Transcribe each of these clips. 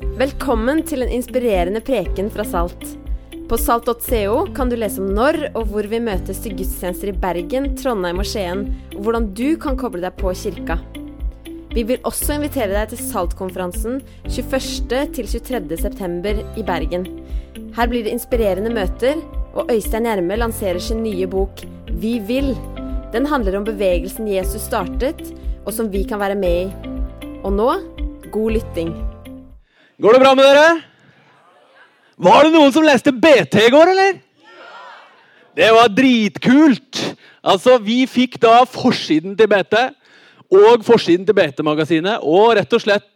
Velkommen til en inspirerende preken fra Salt. På salt.co kan du lese om når og hvor vi møtes til gudstjenester i Bergen, Trondheim og Skien, og hvordan du kan koble deg på kirka. Vi vil også invitere deg til Salt-konferansen 21. til 23. september i Bergen. Her blir det inspirerende møter, og Øystein Gjerme lanserer sin nye bok Vi vil. Den handler om bevegelsen Jesus startet, og som vi kan være med i. Og nå god lytting. Går det bra med dere? Var det noen som leste BT i går, eller? Det var dritkult! Altså, Vi fikk da forsiden til BT og forsiden til BT-magasinet og rett og slett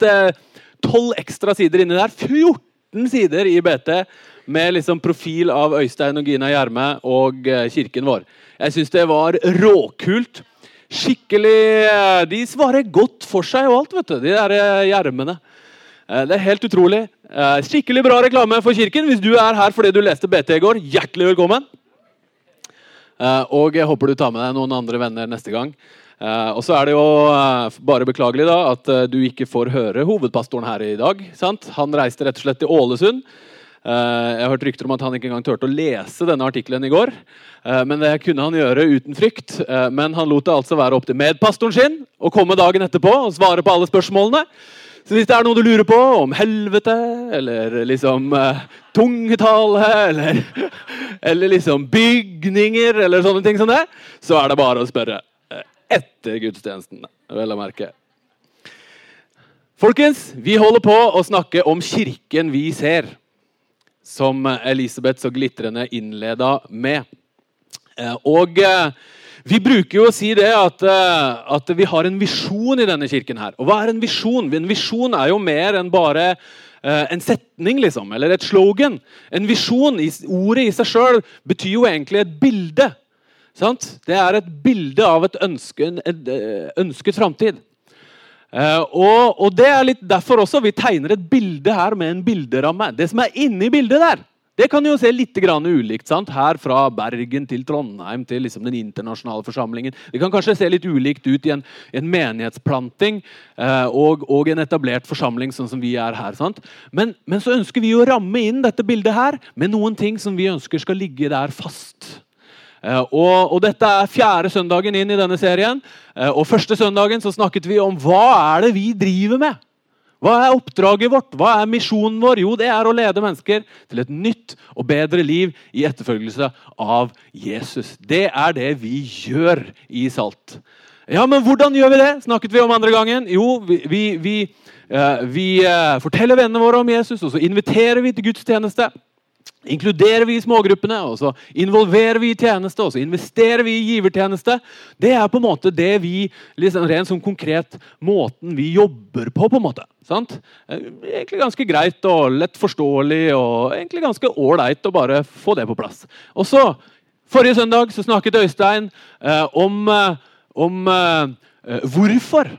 tolv eh, ekstra sider inni der. 14 sider i BT med liksom profil av Øystein og Gina Gjerme og eh, kirken vår. Jeg syns det var råkult. Skikkelig eh, De svarer godt for seg og alt, vet du, de der eh, Gjermene. Eh, det er helt utrolig. Eh, skikkelig bra reklame for kirken. Hvis du er her fordi du leste BT i går, hjertelig velkommen. Eh, og jeg håper du tar med deg noen andre venner neste gang. Og så er det jo bare beklagelig da at du ikke får høre hovedpastoren her i dag. sant? Han reiste rett og slett til Ålesund. Jeg har hørt rykter om at han ikke engang turte å lese denne artikkelen i går. Men det kunne han gjøre uten frykt. Men han lot det altså være opp til medpastoren sin å komme dagen etterpå og svare på alle spørsmålene. Så hvis det er noe du lurer på om helvete, eller liksom uh, tungetale, eller, eller liksom bygninger, eller sånne ting som det, så er det bare å spørre uh, etter gudstjenesten, vel å merke. Folkens, vi holder på å snakke om kirken vi ser. Som Elisabeth så glitrende innleda med. Uh, og vi bruker jo å si det at, eh, at, vi har en visjon i denne kirken. her. Og hva er en visjon? En visjon er jo mer enn bare uh, en setning, liksom, eller et slogan. En visjon, ordet i seg sjøl, betyr jo egentlig et bilde. Sant? Det er et bilde av et ønske, en, eh, ønsket framtid. Og, og, det er litt derfor også vi tegner et bilde her med en bilderamme. Det som er inni bildet der, det kan jo se litt ulikt sant? her fra Bergen til Trondheim til liksom den internasjonale forsamlingen. Det kan kanskje se litt ulikt ut i en, en menighetsplanting eh, og, og, en etablert forsamling, sånn som vi er her. Men, men, så ønsker vi å ramme inn dette bildet her med noen ting som vi ønsker skal ligge der fast. Eh, og, og, Dette er fjerde søndagen inn i denne serien. Eh, og Første søndagen så snakket vi om hva er det vi driver med. Hva er oppdraget vårt? Hva er misjonen vår? Jo, det er å lede mennesker til et nytt og bedre liv i etterfølgelse av Jesus. Det er det vi gjør i Salt. Ja, men hvordan gjør vi det? snakket vi om andre gangen. Jo, vi, vi, vi, uh, vi uh, forteller vennene våre om Jesus, og så inviterer vi til gudstjeneste inkluderer vi i smågruppene, og så involverer vi i tjeneste, og så investerer vi i givertjeneste. Det er på en måte det vi, liksom rent som konkret måten vi jobber på. på en måte. Sant? Eh, egentlig ganske greit og lett forståelig og egentlig ganske ålreit å bare få det på plass. Og så, Forrige søndag så snakket Øystein eh, om, eh, om eh, eh, hvorfor.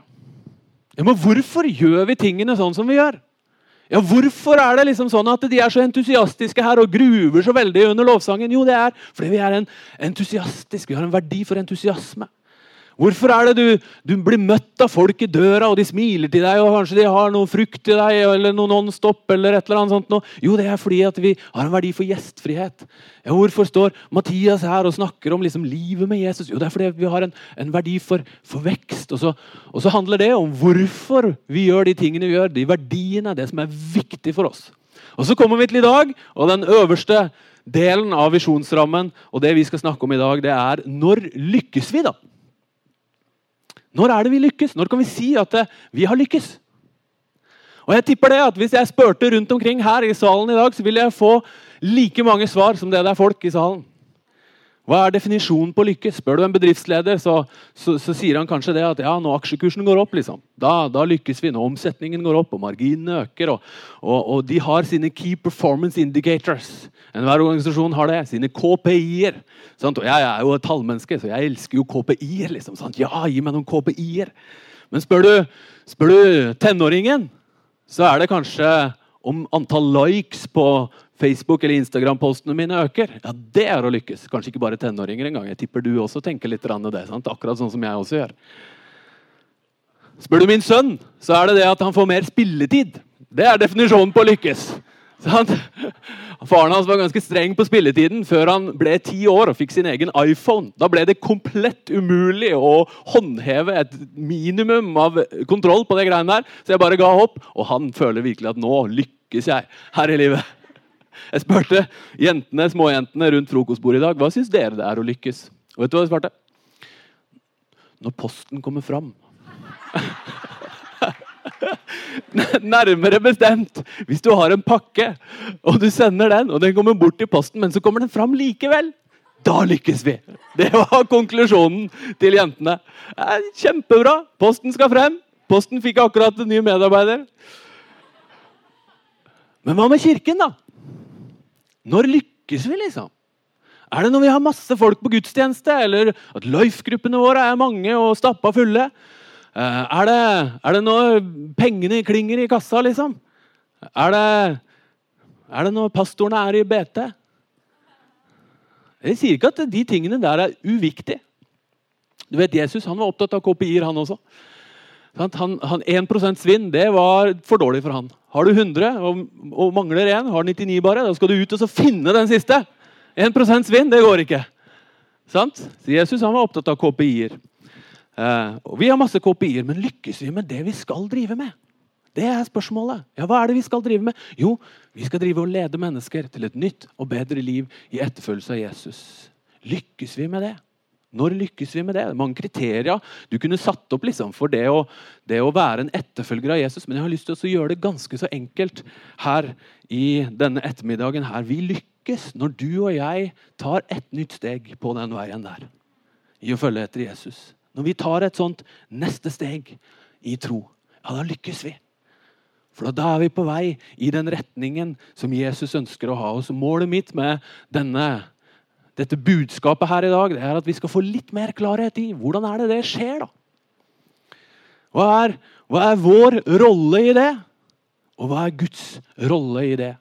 Ja, men hvorfor gjør vi tingene sånn som vi gjør? Ja, Hvorfor er det liksom sånn at de er så entusiastiske her og gruver så veldig under lovsangen? Jo, det er fordi vi er en entusiastisk, vi har en verdi for entusiasme. Hvorfor er det du, du, blir møtt av folk i døra, og de smiler til deg, og kanskje de har noe frukt til deg, eller noe Nonstop, eller et eller annet sånt noe? Jo, det er fordi at vi har en verdi for gjestfrihet. Ja, hvorfor står Mathias her og snakker om liksom livet med Jesus? Jo, det er fordi vi har en, en verdi for, for vekst. Og så, og så, handler det om hvorfor vi gjør de tingene vi gjør, de verdiene, det som er viktig for oss. Og så kommer vi til i dag, og den øverste delen av visjonsrammen, og det vi skal snakke om i dag, det er når lykkes vi, da? Når er det vi lykkes? Når kan vi si at eh, vi har lykkes? Og jeg tipper det at Hvis jeg spurte rundt omkring her i salen i dag, så ville jeg få like mange svar som det det er folk i salen. Hva er definisjonen på lykke? Spør du en bedriftsleder, så, så, så, sier han kanskje det at ja, når aksjekursen går opp, liksom, da, da, lykkes vi. Når omsetningen går opp og marginene øker. Og, og, og, de har sine Key Performance Indicators. Enhver organisasjon har det. Sine KPI-er. Og jeg, er jo et tallmenneske, så jeg elsker jo KPI-er. Liksom, ja, gi meg noen KPI-er. Men spør du, spør du tenåringen, så er det kanskje om antall likes på Facebook- eller Instagram-postene mine øker. Ja, Det er å lykkes. Kanskje ikke bare tenåringer engang. Jeg tipper du også tenker litt det. Sant? Akkurat sånn som jeg også gjør. Spør du min sønn, så er det det at han får mer spilletid. Det er definisjonen på å lykkes. Sant? Faren hans var ganske streng på spilletiden før han ble ti år og fikk sin egen iPhone. Da ble det komplett umulig å håndheve et minimum av kontroll på det greiene der. Så jeg bare ga opp, og han føler virkelig at nå lykkes jeg her i livet. Jeg spurte jentene, småjentene rundt frokostbordet i dag hva syns dere det er å lykkes. Og vet du hva de svarte? Når posten kommer fram. Nærmere bestemt hvis du har en pakke, og du sender den, og den kommer bort i posten, men så kommer den fram likevel. Da lykkes vi! Det var konklusjonen til jentene. Kjempebra! Posten skal frem. Posten fikk akkurat en ny medarbeider. Men hva med kirken, da? Når lykkes vi, liksom? Er det når vi har masse folk på gudstjeneste, eller at life-gruppene våre er mange og stappa fulle? Eh, er det, er det når pengene klinger i kassa, liksom? Er det, er det når pastorene er i BT? Jeg sier ikke at de tingene der er uviktige. Du vet, Jesus han var opptatt av KPI-er, han også. Han, han, 1 svinn det var for dårlig for han. Har du 100 og, og mangler 1, har 99 bare, da skal du ut og finne den siste. 1% svinn, det går ikke. Sant? Så Jesus han var opptatt av KPI-er. Eh, vi har masse KPI-er, men lykkes vi med det vi skal drive med? Det er spørsmålet. Ja, Hva er det vi skal drive med? Jo, vi skal drive og lede mennesker til et nytt og bedre liv i etterfølgelse av Jesus. Lykkes vi med det? Når lykkes vi med det? Mange kriterier du kunne satt opp liksom, for det å, det å, være en etterfølger av Jesus. Men jeg har lyst til å gjøre det ganske så enkelt her i denne ettermiddagen. her. Vi lykkes når du og jeg tar et nytt steg på den veien der. I å følge etter Jesus. Når vi tar et sånt neste steg i tro, ja, da lykkes vi. For da er vi på vei i den retningen som Jesus ønsker å ha oss. Målet mitt med denne, dette budskapet her i dag det er at vi skal få litt mer klarhet i hvordan er det det skjer. da? Hva er, hva er vår rolle i det? Og hva er Guds rolle i det?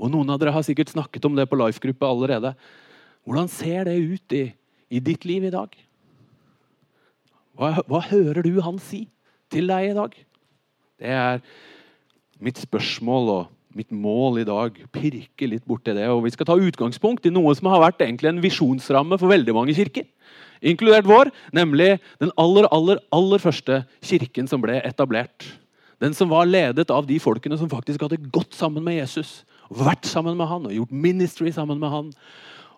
Og Noen av dere har sikkert snakket om det på life-gruppe allerede. Hvordan ser det ut i, i ditt liv i dag? Hva, hva, hører du han si til deg i dag? Det er mitt spørsmål og mitt mål i dag. Pirke litt borti det. Og vi skal ta utgangspunkt i noe som har vært egentlig en visjonsramme for veldig mange kirker. Inkludert vår, nemlig den aller, aller, aller første kirken som ble etablert. Den som var ledet av de folkene som faktisk hadde gått sammen med Jesus. Vært sammen med han og gjort ministry sammen med han.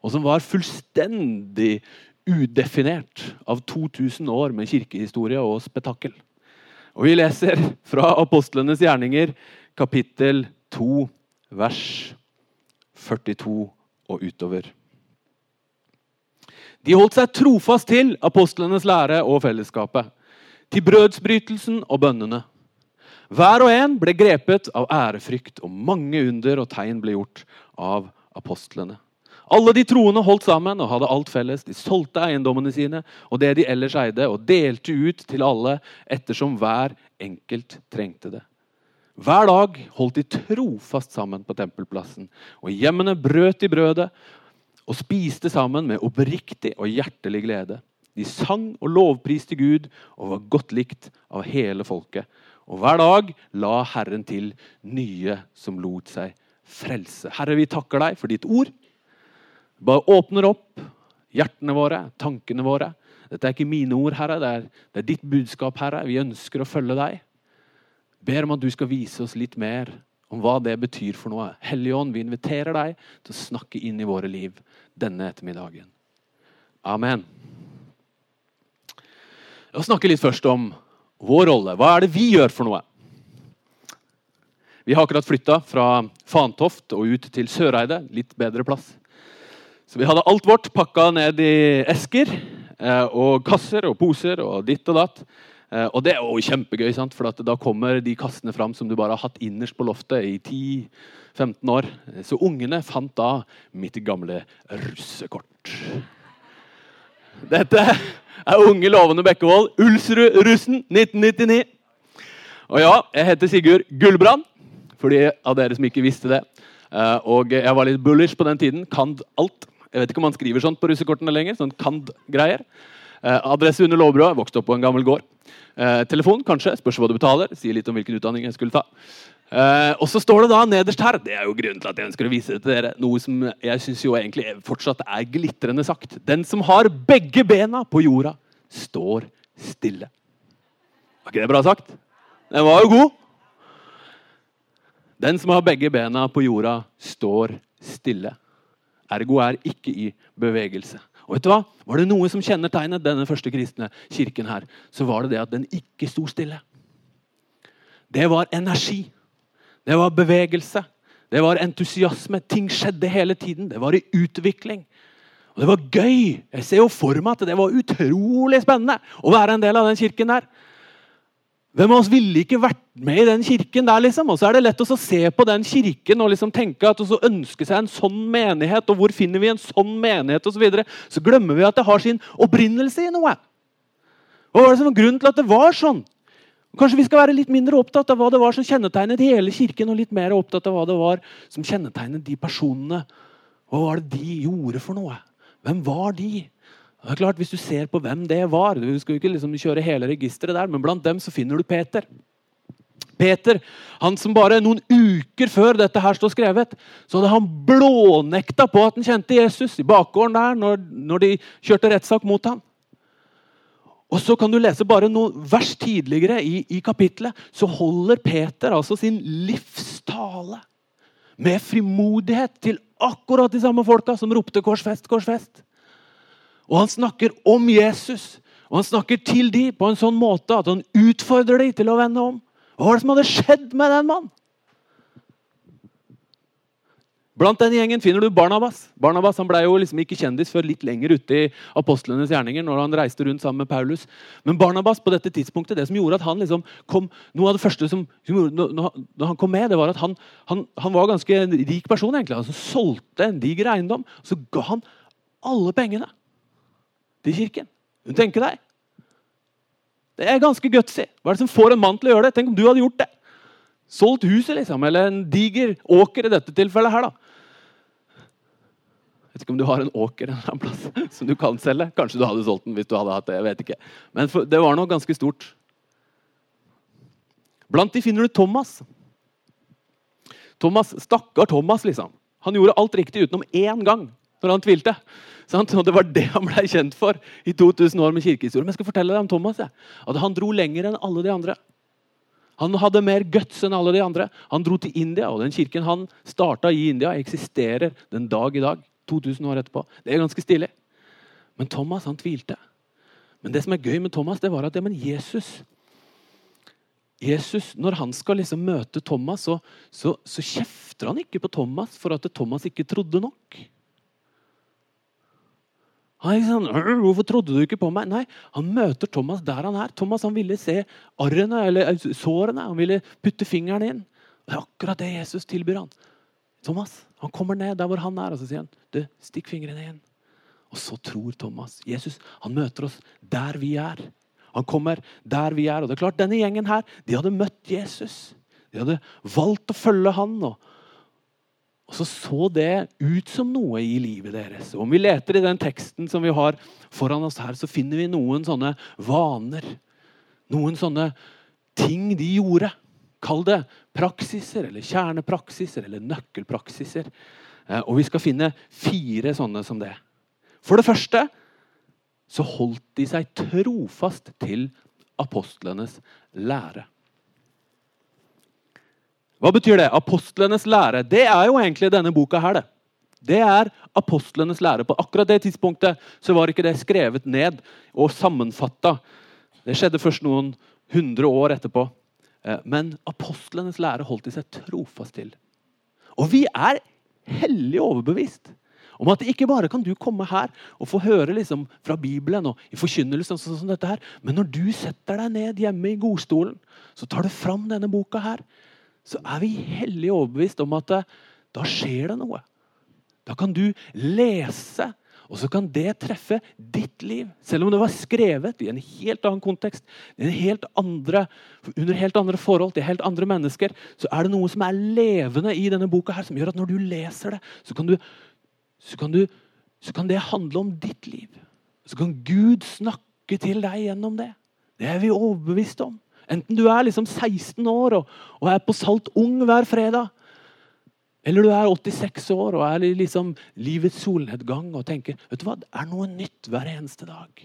Og som var fullstendig udefinert av 2000 år med kirkehistorie og spetakkel. Og Vi leser fra apostlenes gjerninger, kapittel 2, vers 42 og utover. De holdt seg trofast til apostlenes lære og fellesskapet, til brødsbrytelsen og bønnene. Hver og en ble grepet av ærefrykt, og mange under og tegn ble gjort av apostlene. Alle de troende holdt sammen og hadde alt felles. De solgte eiendommene sine og det de ellers eide, og delte ut til alle ettersom hver enkelt trengte det. Hver dag holdt de trofast sammen på tempelplassen, og hjemmene brøt i brødet og spiste sammen med oppriktig og hjertelig glede. De sang og lovpriste Gud og var godt likt av hele folket. Og hver dag la Herren til nye som lot seg frelse. Herre, vi takker deg for ditt ord. Bare åpner opp hjertene våre, tankene våre. Dette er ikke mine ord, Herre. Det er, det er ditt budskap, Herre. Vi ønsker å følge deg. Ber om at du skal vise oss litt mer om hva det betyr for noe. Hellige Ånd, vi inviterer deg til å snakke inn i våre liv denne ettermiddagen. Amen. Jeg snakke litt først om vår rolle. Hva er det vi gjør for noe? Vi har akkurat flytta fra Fantoft og ut til Søreide. Litt bedre plass. Så vi hadde alt vårt pakka ned i esker eh, og kasser og poser og ditt og datt. Eh, og det er jo kjempegøy, sant? for da kommer de kassene fram som du bare har hatt innerst på loftet i 10-15 år. Så ungene fant da mitt gamle russekort. Dette er unge, lovende Bekkevold. Ulsrud-russen 1999. Og ja, jeg heter Sigurd Gullbrand, for de av dere som ikke visste det. Eh, og jeg var litt bullish på den tiden. Kand alt. Jeg vet ikke om man skriver sånt på russekortene lenger. sånn kand-greier. Eh, adresse under lårbrua. Vokste opp på en gammel gård. Eh, telefon, kanskje. Spørs hva du betaler. Sier litt om hvilken utdanning jeg skulle ta. Eh, og så står det da nederst her Det er jo grunnen til at jeg ønsker å vise det til dere. Noe som jeg syns jo egentlig fortsatt er glitrende sagt. Den som har begge bena på jorda, står stille. Var ikke det bra sagt? Den var jo god. Den som har begge bena på jorda, står stille. Ergo er ikke i bevegelse. Og vet du hva? Var det noe som kjennetegnet denne første kristne kirken, her, så var det det at den ikke sto stille. Det var energi. Det var bevegelse. Det var entusiasme. Ting skjedde hele tiden. Det var i utvikling. Og det var gøy. Jeg ser jo for meg at det var utrolig spennende å være en del av den kirken der. Hvem av oss ville ikke vært med i den kirken der? liksom? Og så er det lett å se på den kirken og liksom tenke at, og så ønske seg en sånn menighet. Og hvor finner vi en sånn menighet? Og så, videre. så glemmer vi at det har sin opprinnelse i noe. Hva var det som var grunnen til at det var sånn? Kanskje vi skal være litt mindre opptatt av hva det var som kjennetegnet hele kirken, og litt mer opptatt av hva det var som kjennetegnet de personene. Hva var det de gjorde for noe? Hvem var de? Det er klart, Hvis du ser på hvem det var Du skal jo ikke liksom kjøre hele registeret der, men blant dem så finner du Peter. Peter, han som bare noen uker før dette her står skrevet, så hadde han blånekta på at han kjente Jesus i bakgården der når, når de kjørte rettssak mot ham. Og så kan du lese bare noen vers tidligere i, i kapittelet, så holder Peter altså sin livstale med frimodighet til akkurat de samme folka som ropte 'korsfest, korsfest'. Og han snakker om Jesus. Og han snakker til dem på en sånn måte at han utfordrer dem til å vende om. Hva var det som hadde skjedd med den mannen? Blant den gjengen finner du Barnabas. Barnabas han ble jo liksom ikke kjendis før litt lenger ute i apostlenes gjerninger. når han reiste rundt sammen med Paulus. Men Barnabas på dette tidspunktet, det som gjorde at han liksom kom, noe av det første som, når han kom med, det var at han, han, han var ganske en rik person. egentlig. Han solgte en diger eiendom. Så ga han alle pengene til kirken. Hun tenker deg. Det er ganske gutsy. Hva er det som får en mann til å gjøre det? Tenk om du hadde gjort det. Solgt huset, liksom. Eller en diger åker i dette tilfellet her, da. Jeg vet ikke om du har en åker en eller annen plass som du kan selge. Kanskje du hadde solgt den hvis du hadde hatt det. jeg vet ikke. Men det var noe ganske stort. Blant de finner du Thomas. Thomas, Stakkar Thomas, liksom. Han gjorde alt riktig utenom én gang når han tvilte. Sant? Og Det var det han ble kjent for i 2000 år med kirkehistorie. Men jeg skal fortelle deg om Thomas. Ja. At Han dro lenger enn alle de andre. Han hadde mer guts enn alle de andre. Han dro til India, og den kirken han starta i India, eksisterer den dag i dag. 2000 år etterpå. Det er ganske stilig. Men Thomas han tvilte. Men det som er gøy med Thomas, det var at det, men Jesus Jesus, Når han skal liksom møte Thomas, så, så, så kjefter han ikke på Thomas for at Thomas ikke trodde nok. Han sånn, 'Hvorfor trodde du ikke på meg?' Nei, Han møter Thomas der han er. Thomas han ville se arrene, eller eh, sårene. Han ville putte fingeren inn. Det er akkurat det Jesus tilbyr han. Thomas han kommer ned der hvor han er, og så sier han, du, 'Stikk fingrene inn.' Og så tror Thomas. Jesus han møter oss der vi er. Han kommer der vi er. Og det er klart, Denne gjengen her, de hadde møtt Jesus. De hadde valgt å følge han. og og så så det ut som noe i livet deres. Og om vi leter i den teksten som vi har foran oss her, så finner vi noen sånne vaner. Noen sånne ting de gjorde. Kall det praksiser eller kjernepraksiser eller nøkkelpraksiser. Eh, og vi skal finne fire sånne som det. For det første så holdt de seg trofast til apostlenes lære. Hva betyr det? Apostlenes lære. Det er jo egentlig denne boka her. Det Det er apostlenes lære. På akkurat det tidspunktet så var ikke det skrevet ned og sammenfatta. Det skjedde først noen hundre år etterpå. Eh, men apostlenes lære holdt de seg trofast til. Og vi er hellig overbevist om at ikke bare kan du komme her og få høre liksom fra Bibelen og i forkynnelsen, sånn som dette her, men når du setter deg ned hjemme i godstolen, så tar du fram denne boka her så er vi hellig overbevist om at eh, da skjer det noe. Da kan du lese, og så kan det treffe ditt liv. Selv om det var skrevet i en helt annen kontekst, helt andre, under helt andre forhold, til helt andre mennesker, så er det noe som er levende i denne boka her, som gjør at når du leser det, så kan, du, så kan, du, så kan det handle om ditt liv. Så kan Gud snakke til deg gjennom det. Det er vi overbevist om. Enten du er liksom 16 år og, og er på Salt Ung hver fredag, eller du er 86 år og er i liksom livets solnedgang og tenker vet du hva, det er noe nytt hver eneste dag.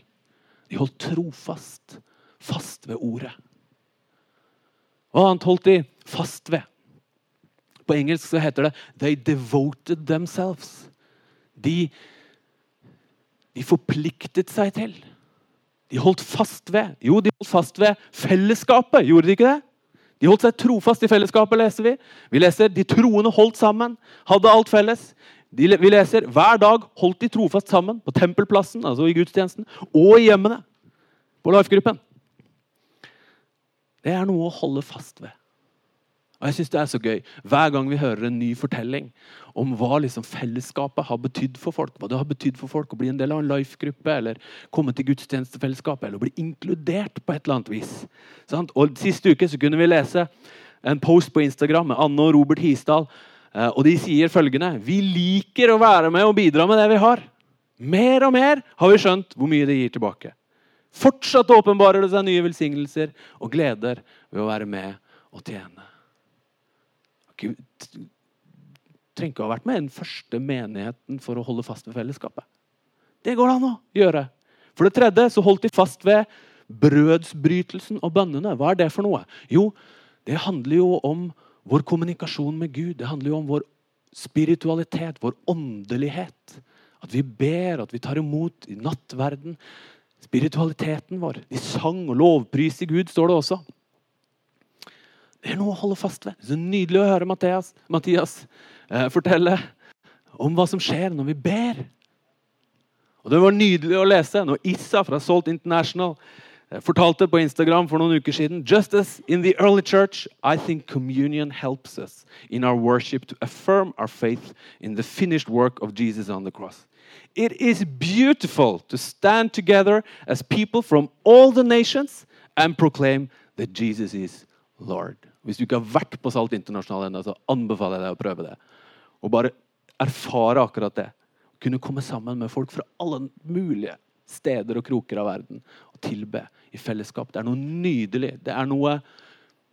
De holdt trofast fast ved ordet. Hva annet holdt de fast ved? På engelsk så heter det 'they devoted themselves'. De, de forpliktet seg til. De holdt fast ved Jo, de holdt fast ved fellesskapet. Gjorde de ikke det? De holdt seg trofast i fellesskapet, leser vi. Vi leser de troende holdt sammen, hadde alt felles. De, vi leser hver dag holdt de trofast sammen på tempelplassen, altså i gudstjenesten, og i hjemmene. På Life-gruppen. Det er noe å holde fast ved. Og jeg synes det er så gøy hver gang vi hører en ny fortelling om hva liksom fellesskapet har betydd for folk. Hva det har betydd for folk å bli en del av en life-gruppe eller komme til gudstjenestefellesskapet eller bli inkludert på et eller annet vis. Og Siste uke så kunne vi lese en post på Instagram med Anne og Robert Hisdal. Eh, og De sier følgende Vi liker å være med og bidra med det vi har. Mer og mer har vi skjønt hvor mye det gir tilbake. Fortsatt åpenbarer det seg nye velsignelser og gleder ved å være med og tjene ikke, trenger ikke å ha vært med i den første menigheten for å holde fast ved fellesskapet. Det går det an å gjøre. For det tredje så holdt de fast ved brødsbrytelsen og bønnene. Hva er det for noe? Jo, det handler jo om vår kommunikasjon med Gud. Det handler jo om vår spiritualitet, vår åndelighet. At vi ber, at vi tar imot i nattverden. Spiritualiteten vår. De sang og lovpriste Gud, står det også. Det er noe å holde fast ved. Det er så nydelig å høre Mathias, Mathias eh, fortelle om hva som skjer når vi ber. Og Det var nydelig å lese når Issa fra Salt International eh, fortalte på Instagram for noen uker siden Just as in the early church, I think communion helps us in our worship to affirm our faith in the finished work of Jesus on the cross. It is beautiful to stand together as people from all the nations and proclaim that Jesus is Lord. Hvis du ikke har vært på Salt Internasjonal ennå, så anbefaler jeg deg å prøve det. Og bare erfare akkurat det. Kunne komme sammen med folk fra alle mulige steder og kroker av verden og tilbe i fellesskap. Det er noe nydelig. Det er noe,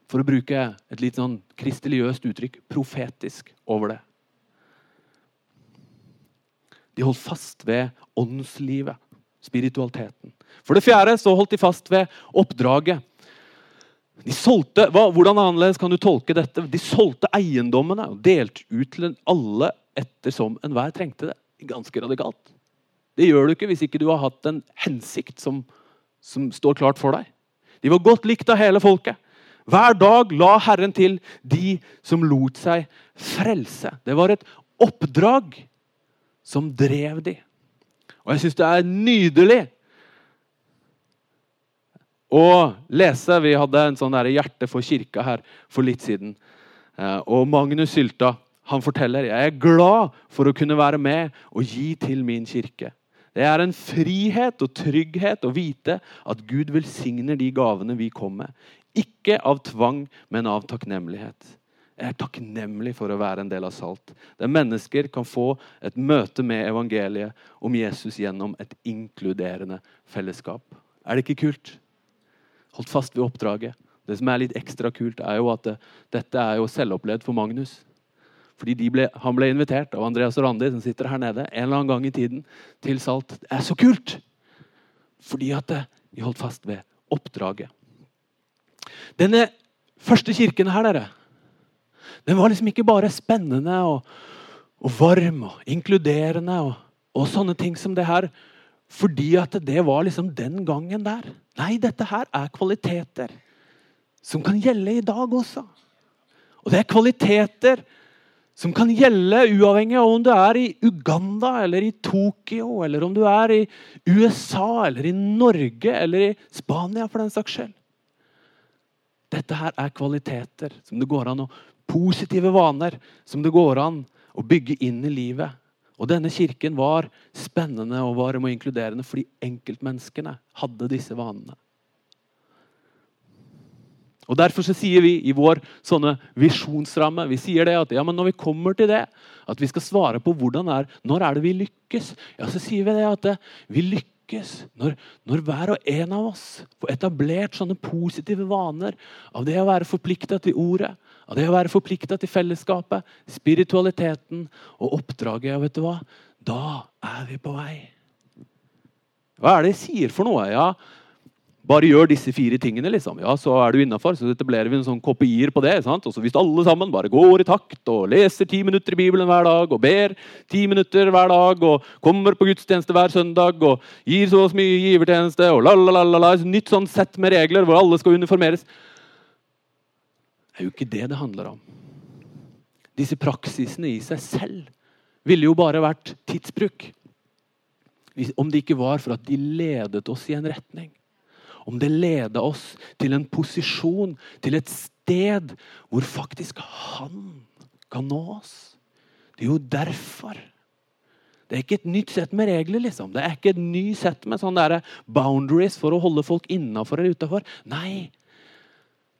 for å bruke et litt sånn kristeliøst uttrykk, profetisk over det. De holdt fast ved åndslivet, spiritualiteten. For det fjerde så holdt de fast ved oppdraget. De solgte, hva, Hvordan annerledes kan du tolke dette? De solgte eiendommene og delte ut til alle ettersom enhver trengte det. Ganske radikalt. Det gjør du ikke hvis ikke du har hatt en hensikt som, som står klart for deg. De var godt likt av hele folket. Hver dag la Herren til de som lot seg frelse. Det var et oppdrag som drev de. Og jeg syns det er nydelig og lese. Vi hadde en sånn hjerte for kirka her for litt siden. Eh, og Magnus Sylta han forteller jeg er glad for å kunne være med og gi til min kirke. Det er en frihet og trygghet å vite at Gud velsigner de gavene vi kom med. Ikke av tvang, men av takknemlighet. Jeg er takknemlig for å være en del av Salt. Der mennesker kan få et møte med evangeliet om Jesus gjennom et inkluderende fellesskap. Er det ikke kult? Holdt fast ved oppdraget. Det som er litt ekstra kult, er jo at det, dette er jo selvopplevd for Magnus. Fordi ble, Han ble invitert av Andreas Randi, som sitter her nede, en eller annen gang i tiden, til Salt. Det er så kult! Fordi at de holdt fast ved oppdraget. Denne første kirken her, dere, den var liksom ikke bare spennende og, og varm og inkluderende og, og sånne ting som det her. Fordi at det var liksom den gangen der. Nei, dette her er kvaliteter som kan gjelde i dag også. Og det er kvaliteter som kan gjelde uavhengig av om du er i Uganda eller i Tokyo, eller om du er i USA eller i Norge eller i Spania, for den saks skyld. Dette her er kvaliteter som det går an å Positive vaner som det går an å bygge inn i livet. Og denne kirken var spennende og varm og inkluderende fordi enkeltmenneskene hadde disse vanene. Og Derfor så sier vi i vår sånne visjonsramme vi sier det at ja, men når vi kommer til det, at vi skal svare på hvordan er, når er det vi lykkes, ja, så sier vi det at det, vi lykkes når, når hver og en av oss får etablert sånne positive vaner av det å være forplikta til ordet, av det å være forplikta til fellesskapet, spiritualiteten og oppdraget. Og vet du hva? Da er vi på vei. Hva er det jeg sier for noe? Ja, bare gjør disse fire tingene, liksom. Ja, så er du innafor. Så etablerer vi en sånn kopier på det. sant? Og så Hvis alle sammen bare går i takt og leser ti minutter i Bibelen hver dag og ber ti minutter hver dag og kommer på gudstjeneste hver søndag og gir så mye givertjeneste og la, la, la, la, Et nytt sånn sett med regler hvor alle skal uniformeres Det er jo ikke det det handler om. Disse praksisene i seg selv ville jo bare vært tidsbruk. Om det ikke var for at de ledet oss i en retning om det leda oss til en posisjon, til et sted hvor faktisk Han kan nå oss. Det er jo derfor. Det er ikke et nytt sett med regler. liksom. Det er ikke et ny sett med sånne boundaries for å holde folk innafor eller utafor. Nei.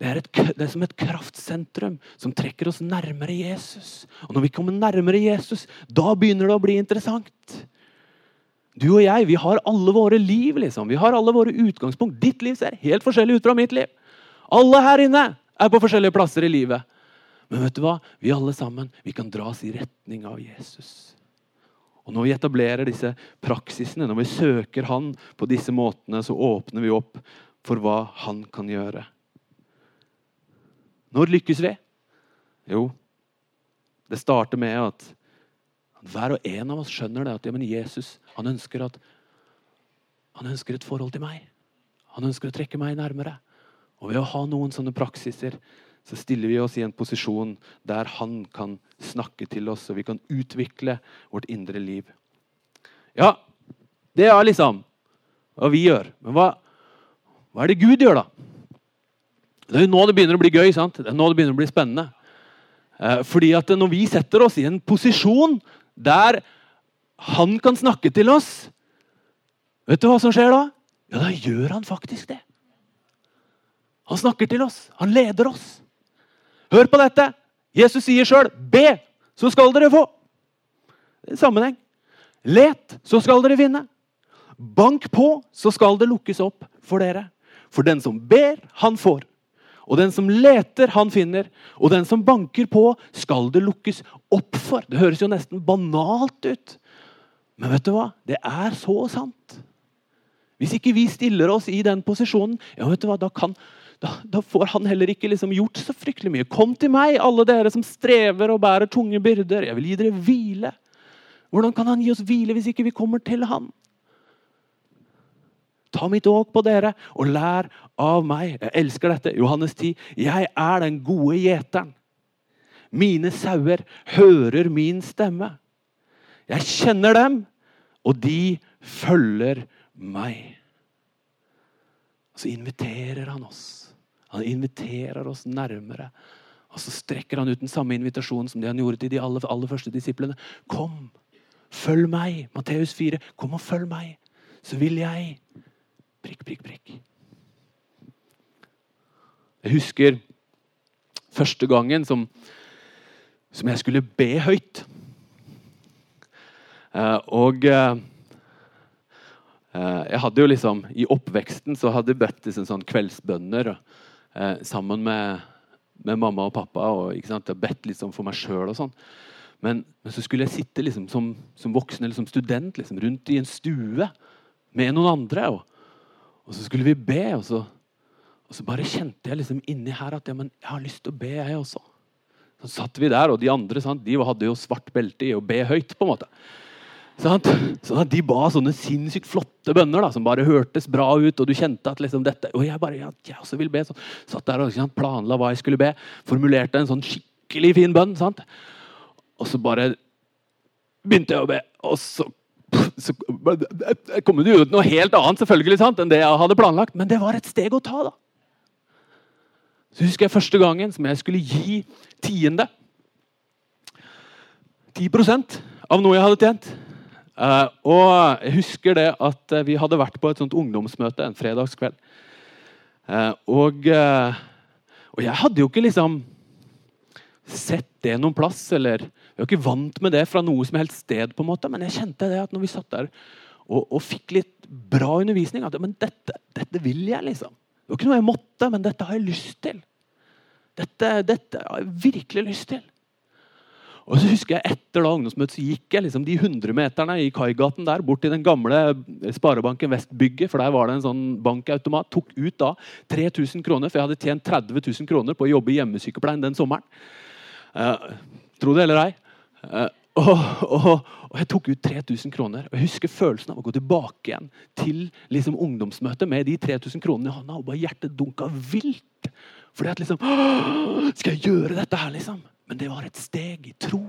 Det er, et, det er, som et kraftsentrum som trekker oss nærmere Jesus. Og når vi kommer nærmere Jesus, da begynner det å bli interessant. Du og jeg vi har alle våre liv. liksom. Vi har alle våre utgangspunkt. Ditt liv ser helt forskjellig ut fra mitt liv. Alle her inne er på forskjellige plasser i livet. Men vet du hva? vi alle sammen vi kan dras i retning av Jesus. Og Når vi etablerer disse praksisene, når vi søker Han på disse måtene, så åpner vi opp for hva Han kan gjøre. Når lykkes vi? Jo, det starter med at hver og en av oss skjønner det at ja, Jesus han ønsker, at, han ønsker et forhold til meg. Han ønsker å trekke meg nærmere. Og ved å ha noen sånne praksiser så stiller vi oss i en posisjon der han kan snakke til oss, og vi kan utvikle vårt indre liv. Ja, det er liksom hva vi gjør. Men hva, hva er det Gud gjør, da? Det er jo nå det begynner å bli gøy. sant? Det er nå det begynner å bli spennende. Eh, fordi at Når vi setter oss i en posisjon der han kan snakke til oss, vet du hva som skjer da? Ja, da gjør han faktisk det. Han snakker til oss. Han leder oss. Hør på dette! Jesus sier sjøl 'Be, så skal dere få'. Det er sammenheng. Let, så skal dere vinne. Bank på, så skal det lukkes opp for dere. For den som ber, han får. Og den som leter, han finner. Og den som banker på, skal det lukkes opp for. Det høres jo nesten banalt ut. Men vet du hva? Det er så sant. Hvis ikke vi stiller oss i den posisjonen, ja, vet du hva? Da, kan, da, da får han heller ikke liksom gjort så fryktelig mye. Kom til meg, alle dere som strever og bærer tunge byrder. Jeg vil gi dere hvile. Hvordan kan han gi oss hvile hvis ikke vi kommer til han? Ta mitt åk på dere og lær av meg. Jeg elsker dette. Johannes 10. Jeg er den gode gjeteren. Mine sauer hører min stemme. Jeg kjenner dem, og de følger meg. Så inviterer han oss. Han inviterer oss nærmere. Og så strekker han ut den samme invitasjonen som det han gjorde til de aller, aller første disiplene. Kom, følg meg. Matteus 4. Kom og følg meg, så vil jeg Prikk, prikk, prikk. Jeg husker første gangen som, som jeg skulle be høyt. Eh, og eh, jeg hadde jo liksom I oppveksten så hadde jeg bedt til sånn kveldsbønner eh, sammen med, med, mamma og pappa. og ikke sant, Jeg bedt liksom for meg sjøl og sånn. Men, men, så skulle jeg sitte liksom som, som voksen eller som student liksom, rundt i en stue med noen andre. og og så skulle vi be, og så, og så bare kjente jeg liksom inni her at ja, men jeg har lyst til å be, jeg også. Så satt vi der, og de andre sant, de hadde jo svart belte i å be høyt. på en måte. Sant? At De ba sånne sinnssykt flotte bønner da, som bare hørtes bra ut. Og du kjente at liksom dette, og jeg bare, ja, jeg også vil be. Så satt der og sant, planla hva jeg skulle be. Formulerte en sånn skikkelig fin bønn. sant? Og så bare begynte jeg å be, og så så kom det ut noe helt annet selvfølgelig sant, enn det jeg hadde planlagt. Men det var et steg å ta. da. Så husker jeg første gangen som jeg skulle gi tiende. 10% av noe jeg hadde tjent. Uh, og jeg husker det at vi hadde vært på et sånt ungdomsmøte en fredagskveld. Uh, og, uh, og, jeg hadde jo ikke liksom sett det noen plass, eller jeg var ikke vant med det fra noe som helst sted, på en måte, men jeg kjente det at når vi satt der og, og fikk litt bra undervisning. At men dette, dette vil jeg, liksom. Det var ikke noe jeg måtte, men dette har jeg lyst til. Dette, dette har jeg virkelig lyst til. Og så husker jeg Etter da ungdomsmøtet så gikk jeg liksom de 100 meterne i Kaigaten der, bort til den gamle Sparebanken Vest-bygget. for Der var det en sånn bankautomat. Tok ut da 3000 kroner, for jeg hadde tjent 30 000 kroner på å jobbe i hjemmesykepleien den sommeren. Uh, tro det eller ei. Uh, og, og, og, jeg tok ut 3000 kroner. Og jeg husker følelsen av å gå tilbake igjen til liksom ungdomsmøtet med de 3000 kronene i hånda, og bare hjertet dunka vilt. Fordi at liksom Skal jeg gjøre dette her, liksom? Men det var et steg i tro.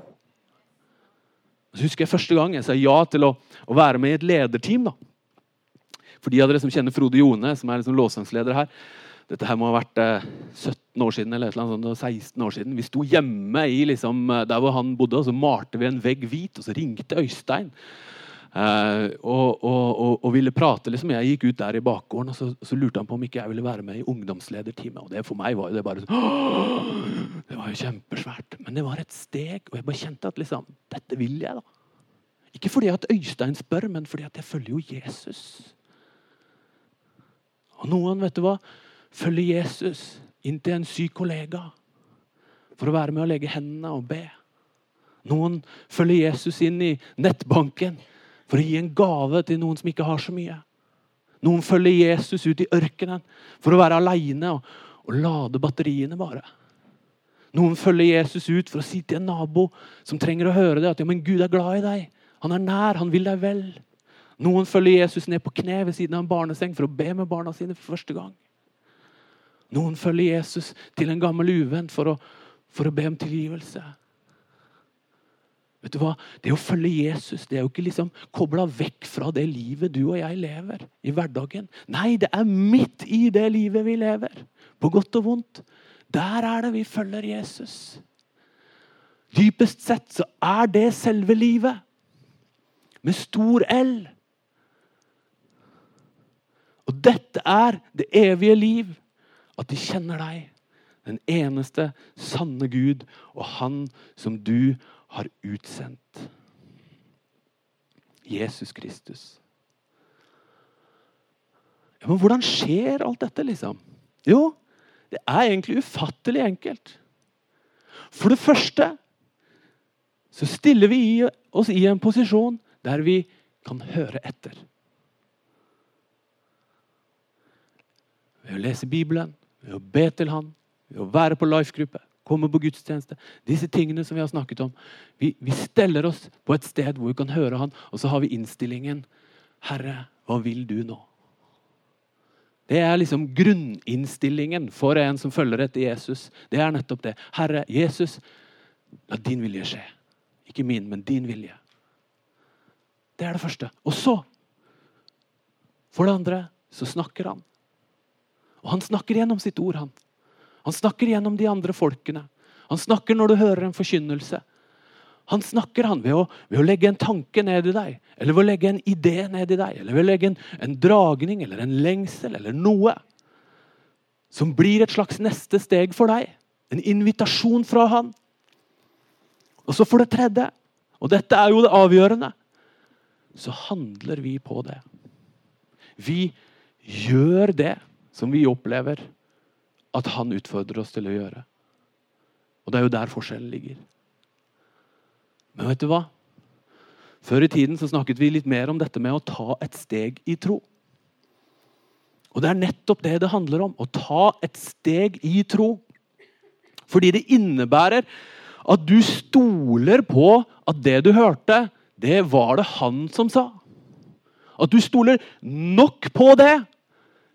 Så husker jeg første gang jeg sa ja til å, å være med i et lederteam. da. For de av dere som kjenner Frode Jone, som er liksom låsangsleder her Dette her må ha vært eh, 17 år siden eller et eller annet, 16 år siden. Vi sto hjemme i liksom, der hvor han bodde, og så malte vi en vegg hvit. Og så ringte Øystein Uh, og, og, og, og, ville prate. liksom. Jeg gikk ut der i bakgården og så, så, lurte han på om ikke jeg ville være med i ungdomslederteamet. Og det For meg var jo det bare sånn Det var jo kjempesvært. Men det var et steg, og jeg bare kjente at liksom, dette vil jeg. da. Ikke fordi at Øystein spør, men fordi at jeg følger jo Jesus. Og noen vet du hva, følger Jesus inn til en syk kollega for å være med å legge hendene og be. Noen følger Jesus inn i nettbanken for å gi en gave til noen som ikke har så mye. Noen følger Jesus ut i ørkenen for å være aleine og, og, lade batteriene bare. Noen følger Jesus ut for å si til en nabo som trenger å høre det, at ja, men Gud er glad i deg. Han er nær, han vil deg vel. Noen følger Jesus ned på kne ved siden av en barneseng for å be med barna sine for første gang. Noen følger Jesus til en gammel uvenn for å, for å be om tilgivelse. Vet du hva? Det å følge Jesus det er jo ikke liksom kobla vekk fra det livet du og jeg lever i hverdagen. Nei, det er midt i det livet vi lever, på godt og vondt. Der er det vi følger Jesus. Dypest sett så er det selve livet. Med stor L. Og dette er det evige liv. At de kjenner deg, den eneste sanne Gud, og Han som du har utsendt. Jesus Kristus. Ja, men hvordan skjer alt dette, liksom? Jo, det er egentlig ufattelig enkelt. For det første så stiller vi oss i en posisjon der vi kan høre etter. Ved å lese Bibelen, ved å be til Han, ved å være på life-gruppe, komme på gudstjeneste. Disse tingene som vi har snakket om. Vi, vi steller oss på et sted hvor vi kan høre Han, og så har vi innstillingen. Herre, hva vil du nå? Det er liksom grunninnstillingen for en som følger etter Jesus. Det er nettopp det. Herre, Jesus, la din vilje skje. Ikke min, men din vilje. Det er det første. Og så, for det andre, så snakker han. Og han snakker gjennom sitt ord, han. Han snakker gjennom de andre folkene. Han snakker når du hører en forkynnelse. Han snakker han ved å, ved å, legge en tanke ned i deg, eller ved å legge en idé ned i deg, eller ved å legge en, en dragning eller en lengsel eller noe som blir et slags neste steg for deg. En invitasjon fra han. Og så for det tredje, og dette er jo det avgjørende, så handler vi på det. Vi gjør det som vi opplever at han utfordrer oss til å gjøre. Og det er jo der forskjellen ligger. Men vet du hva? Før i tiden så snakket vi litt mer om dette med å ta et steg i tro. Og det er nettopp det det handler om. Å ta et steg i tro. Fordi det innebærer at du stoler på at det du hørte, det var det han som sa. At du stoler nok på det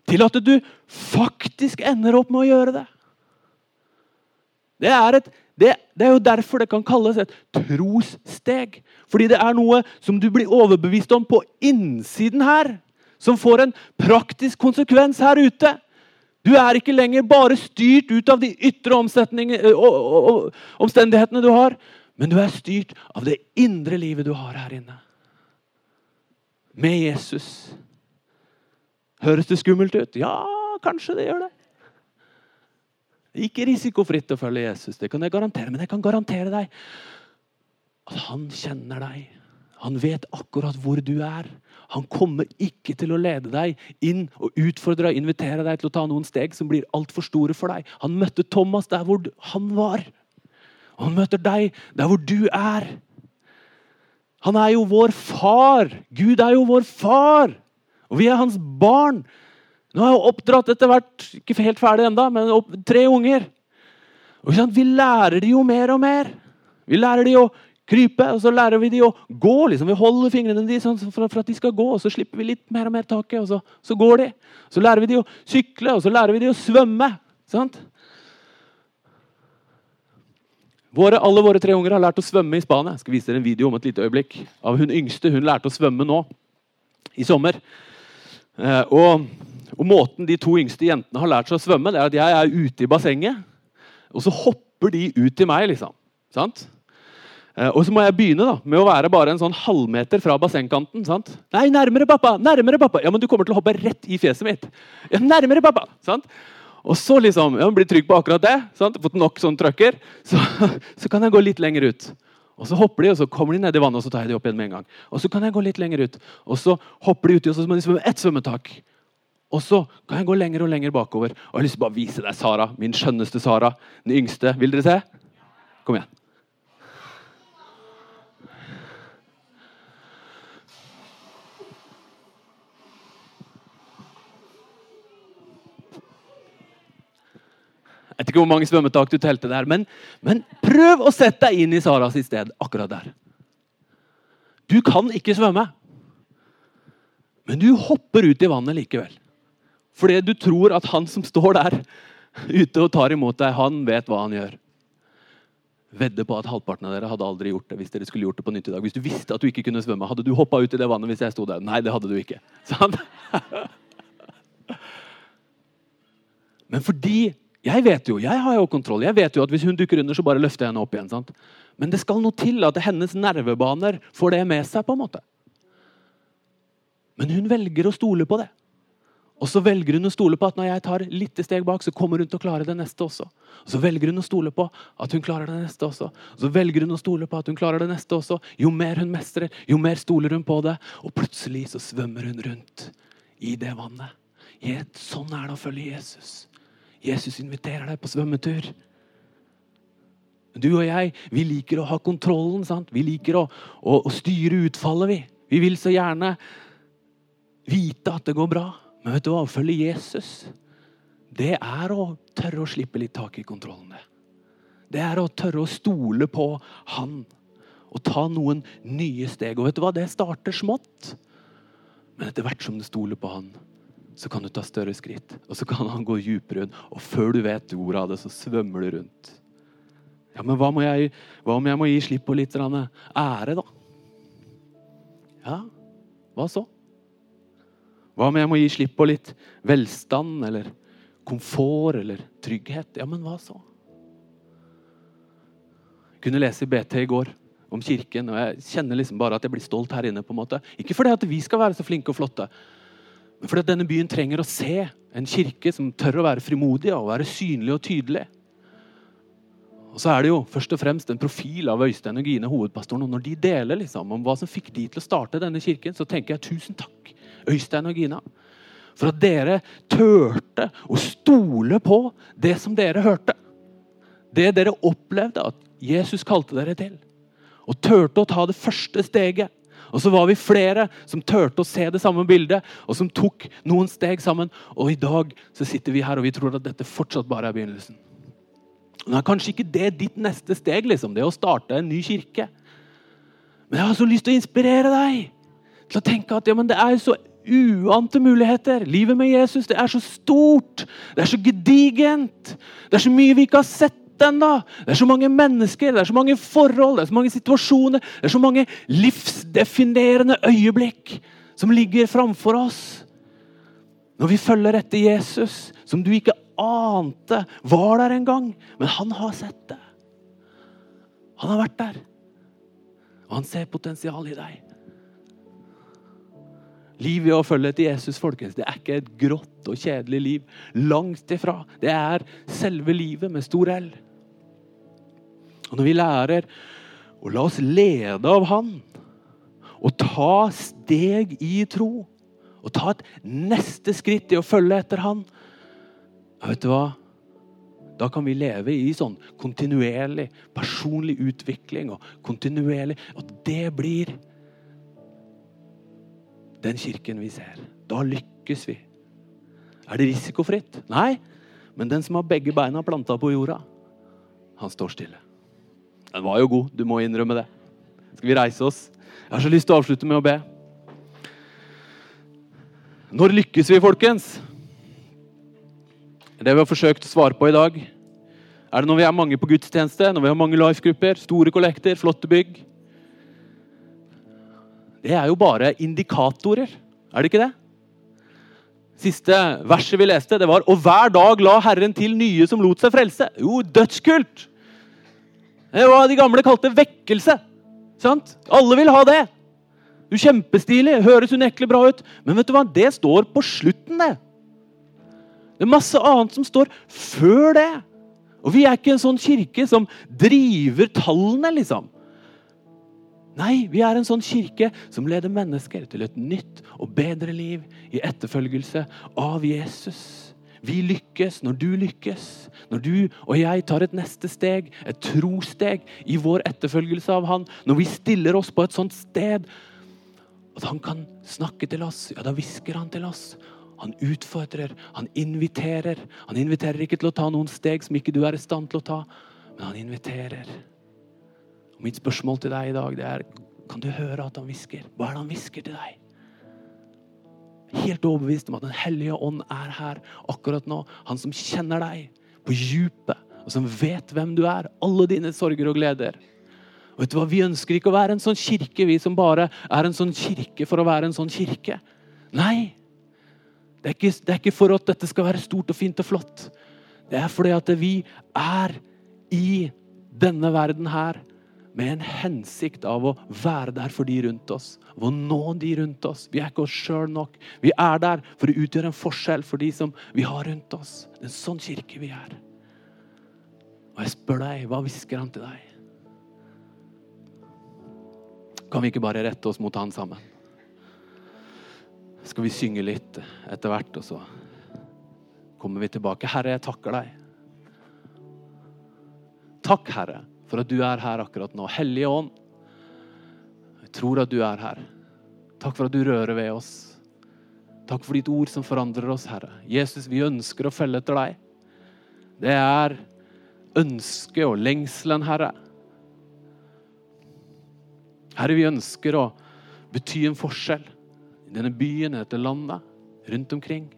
til at du faktisk ender opp med å gjøre det. Det er, et, det, det er, jo derfor det kan kalles et trossteg. Fordi det er noe som du blir overbevist om på innsiden her. Som får en praktisk konsekvens her ute. Du er ikke lenger bare styrt ut av de ytre omstendighetene du har, men du er styrt av det indre livet du har her inne. Med Jesus. Høres det skummelt ut? Ja, kanskje det gjør det. Ikke risikofritt å følge Jesus, det kan jeg garantere, men jeg kan garantere deg at han kjenner deg. Han vet akkurat hvor du er. Han kommer ikke til å lede deg inn og utfordre og invitere deg til å ta noen steg som blir altfor store for deg. Han møtte Thomas der hvor han var. Og han møter deg der hvor du er. Han er jo vår far. Gud er jo vår far. Og vi er hans barn. Nå har jeg oppdratt etter hvert, ikke helt ferdig enda, men opp, tre unger. Og Vi lærer de jo mer og mer. Vi lærer de å krype, og så lærer vi de å gå. Liksom. Vi holder fingrene de sånn for, at de skal gå, og så slipper vi litt mer og mer taket, og så, så, går de. Så lærer vi de å sykle, og så lærer vi de å svømme. Sant? Våre, alle våre tre unger har lært å svømme i Spania. Jeg skal vise dere en video om et lite øyeblikk av hun yngste. Hun lærte å svømme nå i sommer. Eh, og, og, Måten de to yngste jentene har lært seg å svømme, det er at jeg er ute i bassenget, og så hopper de ut til meg. liksom. Sant? Eh, og så må jeg begynne da, med å være bare en sånn halvmeter fra bassengkanten. sant? Nei, nærmere, pappa! Nærmere, pappa! Ja, men du kommer til å hoppe rett i fjeset mitt. Ja, nærmere, pappa! sant? Og så liksom, ja, blir trygg på akkurat det. sant? Fått nok sånn trøkker. Så, så, kan jeg gå litt lenger ut. Og Så hopper de, og så kommer de ned i vannet, og så tar jeg de opp igjen med en gang. Og så kan jeg gå litt lenger ut. Og så hopper de uti, og så må de svømme ett svømmetak. Og så kan jeg gå lenger og lenger bakover. Og jeg har lyst til å bare vise deg Sara, min skjønneste Sara. Den yngste. Vil dere se? Kom igjen. Jeg vet ikke hvor mange svømmetak du telte der, men, men prøv å sette deg inn i Saras sted akkurat der. Du kan ikke svømme, men du hopper ut i vannet likevel. Fordi du tror at han som står der ute og tar imot deg, han vet hva han gjør. Vedde på at halvparten av dere hadde aldri gjort det hvis dere skulle gjort det på nytt i dag. Hvis du visste at du ikke kunne svømme, hadde du hoppa ut i det vannet hvis jeg sto der? Nei, det hadde du ikke. Sånn? Men fordi jeg vet jo, jeg har jo kontroll. Jeg vet jo at Hvis hun dukker under, så bare løfter jeg henne opp igjen. sant? Men det skal noe til at hennes nervebaner får det med seg. på en måte. Men hun velger å stole på det. Og så velger hun å stole på at når jeg tar litt steg bak, så kommer hun til å klare det neste også. Og så velger hun å stole på at hun klarer det neste også. Og så velger hun å stole på at hun klarer det neste også. Jo mer hun mestrer, jo mer stoler hun på det. Og plutselig så svømmer hun rundt i det vannet. Sånn er det å følge Jesus. Jesus inviterer deg på svømmetur. Du og jeg vi liker å ha kontrollen. sant? Vi liker å, å, å styre utfallet. Vi Vi vil så gjerne vite at det går bra. Men vet du hva? å følge Jesus, det er å tørre å slippe litt tak i kontrollen. Det er å tørre å stole på Han og ta noen nye steg. Og vet du hva? Det starter smått. Men etter hvert som du stoler på Han, så kan du ta større skritt. Og så kan han gå dypere rundt. Og før du vet ordet av det, så svømmer du rundt. Ja, Men hva, jeg, hva om jeg må gi slipp på litt ære, da? Ja, hva så? Hva om jeg må gi slipp på litt velstand eller komfort eller trygghet? Ja, men hva så? Jeg kunne lese i BT i går om kirken, og jeg kjenner liksom bare at jeg blir stolt her inne. på en måte. Ikke fordi at vi skal være så flinke og flotte, fordi denne byen trenger å se en kirke som tør å være frimodig og være synlig og tydelig. Og så er det jo først og fremst en profil av Øystein og Gine, hovedpastoren. og Når de deler liksom om hva som fikk de til å starte denne kirken, så tenker jeg tusen takk, Øystein og Gina. For at dere turte å stole på det som dere hørte. Det dere opplevde at Jesus kalte dere til. Og turte å ta det første steget. Og så var vi flere som turte å se det samme bildet, og som tok noen steg sammen. Og i dag så sitter vi her og vi tror at dette fortsatt bare er begynnelsen. Nå er kanskje ikke det ditt neste steg, liksom, det å starte en ny kirke. Men jeg har så lyst til å inspirere deg til å tenke at ja, det er så uante muligheter. Livet med Jesus det er så stort, det er så gedigent. Det er så mye vi ikke har sett ennå. Det er så mange mennesker, det er så mange forhold, det er så mange situasjoner, det er så mange livsdefinerende øyeblikk som ligger framfor oss. Når vi følger etter Jesus, som du ikke ante var der en gang. Men han har sett det. Han har vært der. Og han ser potensial i deg. Livet å følge etter Jesus folkens, det er ikke et grått og kjedelig liv. Langt ifra. Det er selve livet med stor L. Og når vi lærer å la oss lede av Han, og ta steg i tro. Og ta et neste skritt i å følge etter Han. Vet du hva? Da kan vi leve i sånn kontinuerlig personlig utvikling. Og kontinuerlig, og det blir den kirken vi ser. Da lykkes vi. Er det risikofritt? Nei. Men den som har begge beina planta på jorda, han står stille. Den var jo god, du må innrømme det. Skal vi reise oss? Jeg har så lyst til å avslutte med å be. Når lykkes vi, folkens? Det vi har forsøkt å svare på i dag. Er det når vi er mange på gudstjeneste, når vi har mange life-grupper, store kollekter, flotte bygg? Det er jo bare indikatorer, er det ikke det? Siste verset vi leste, det var Og hver dag la Herren til nye som lot seg frelse. Jo, dødskult! Det var de gamle kalte vekkelse. Sant? Alle vil ha det. Du Kjempestilig, høres unektelig bra ut. Men vet du hva? det står på slutten, det. Det er masse annet som står før det. Og vi er ikke en sånn kirke som driver tallene, liksom. Nei, vi er en sånn kirke som leder mennesker til et nytt og bedre liv i etterfølgelse av Jesus. Vi lykkes når du lykkes. Når du og jeg tar et neste steg, et trosteg, i vår etterfølgelse av Han. Når vi stiller oss på et sånt sted at Han kan snakke til oss, ja, da hvisker Han til oss. Han utfordrer, han inviterer. Han inviterer ikke til å ta noen steg som ikke du er i stand til å ta, men han inviterer. Og mitt spørsmål til deg i dag det er kan du høre at han hvisker. Hva er det han hvisker til deg? Helt overbevist om at Den hellige ånd er her akkurat nå. Han som kjenner deg på djupet, og som vet hvem du er. Alle dine sorger og gleder. Og vet du hva? Vi ønsker ikke å være en sånn kirke vi som bare er en sånn kirke for å være en sånn kirke. Nei. Det er ikke, det er ikke for at dette skal være stort og fint og flott. Det er fordi at vi er i denne verden her med en hensikt av å være der for de rundt oss. Av å nå de rundt oss. Vi er ikke oss sjøl nok. Vi er der for å utgjøre en forskjell for de som vi har rundt oss. Det er en sånn kirke vi er. Og jeg spør deg, hva hvisker han til deg? Kan vi ikke bare rette oss mot han sammen? Skal vi synge litt etter hvert, og så kommer vi tilbake. Herre, jeg takker deg. Takk, Herre for at du er her akkurat nå. Hellige Ånd, jeg tror at du er her. Takk for at du rører ved oss. Takk for ditt ord som forandrer oss, Herre. Jesus, vi ønsker å følge etter deg. Det er ønsket og lengselen, Herre. Herre, vi ønsker å bety en forskjell i denne byen, i dette landet, rundt omkring.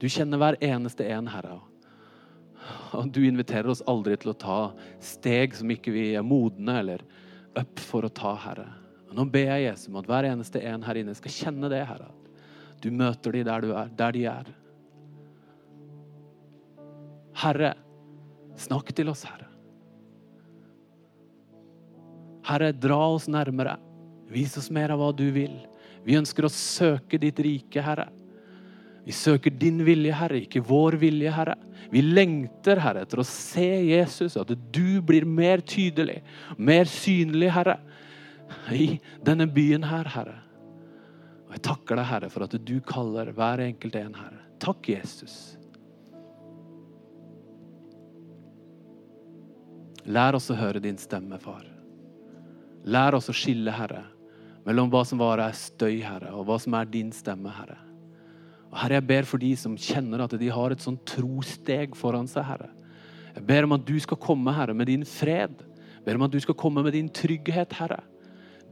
Du kjenner hver eneste en, Herre. Og du inviterer oss aldri til å ta steg som ikke vi er modne eller up for å ta, Herre. Og nå ber jeg Jesus om at hver eneste en her inne skal kjenne det, Herre. Du møter dem der, du er, der de er. Herre, snakk til oss, Herre. Herre, dra oss nærmere. Vis oss mer av hva du vil. Vi ønsker å søke ditt rike, Herre. Vi søker din vilje, Herre, ikke vår vilje, Herre. Vi lengter, Herre, etter å se Jesus, at du blir mer tydelig, mer synlig, Herre, i denne byen her, Herre. Og Jeg takker deg, Herre, for at du kaller hver enkelt en, Herre. Takk, Jesus. Lær oss å høre din stemme, far. Lær oss å skille, Herre, mellom hva som bare er støy, Herre, og hva som er din stemme, Herre. Og Herre, jeg ber for de som kjenner at de har et sånt trosteg foran seg, Herre. Jeg ber om at du skal komme, Herre, med din fred. Jeg ber om at du skal komme med din trygghet, Herre.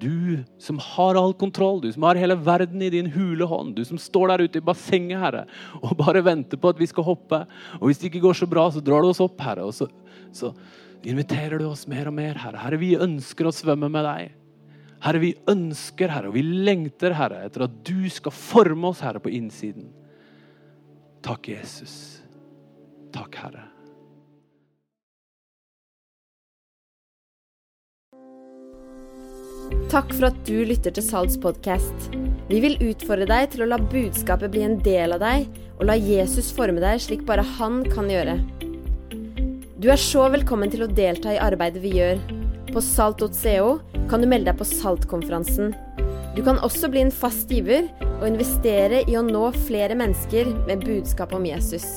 Du som har all kontroll, du som har hele verden i din hule hånd. Du som står der ute i bassenget, Herre, og bare venter på at vi skal hoppe. Og hvis det ikke går så bra, så drar du oss opp, Herre. Og så, så inviterer du oss mer og mer, Herre. Herre, vi ønsker å svømme med deg. Herre, vi ønsker, Herre, og vi lengter, Herre, etter at du skal forme oss, Herre, på innsiden. Takk, Jesus. Takk, Herre. Takk for at du lytter til Salts podkast. Vi vil utfordre deg til å la budskapet bli en del av deg, og la Jesus forme deg slik bare han kan gjøre. Du er så velkommen til å delta i arbeidet vi gjør. På salt.co kan du melde deg på Saltkonferansen. Du kan også bli en fast giver og investere i å nå flere mennesker med budskap om Jesus.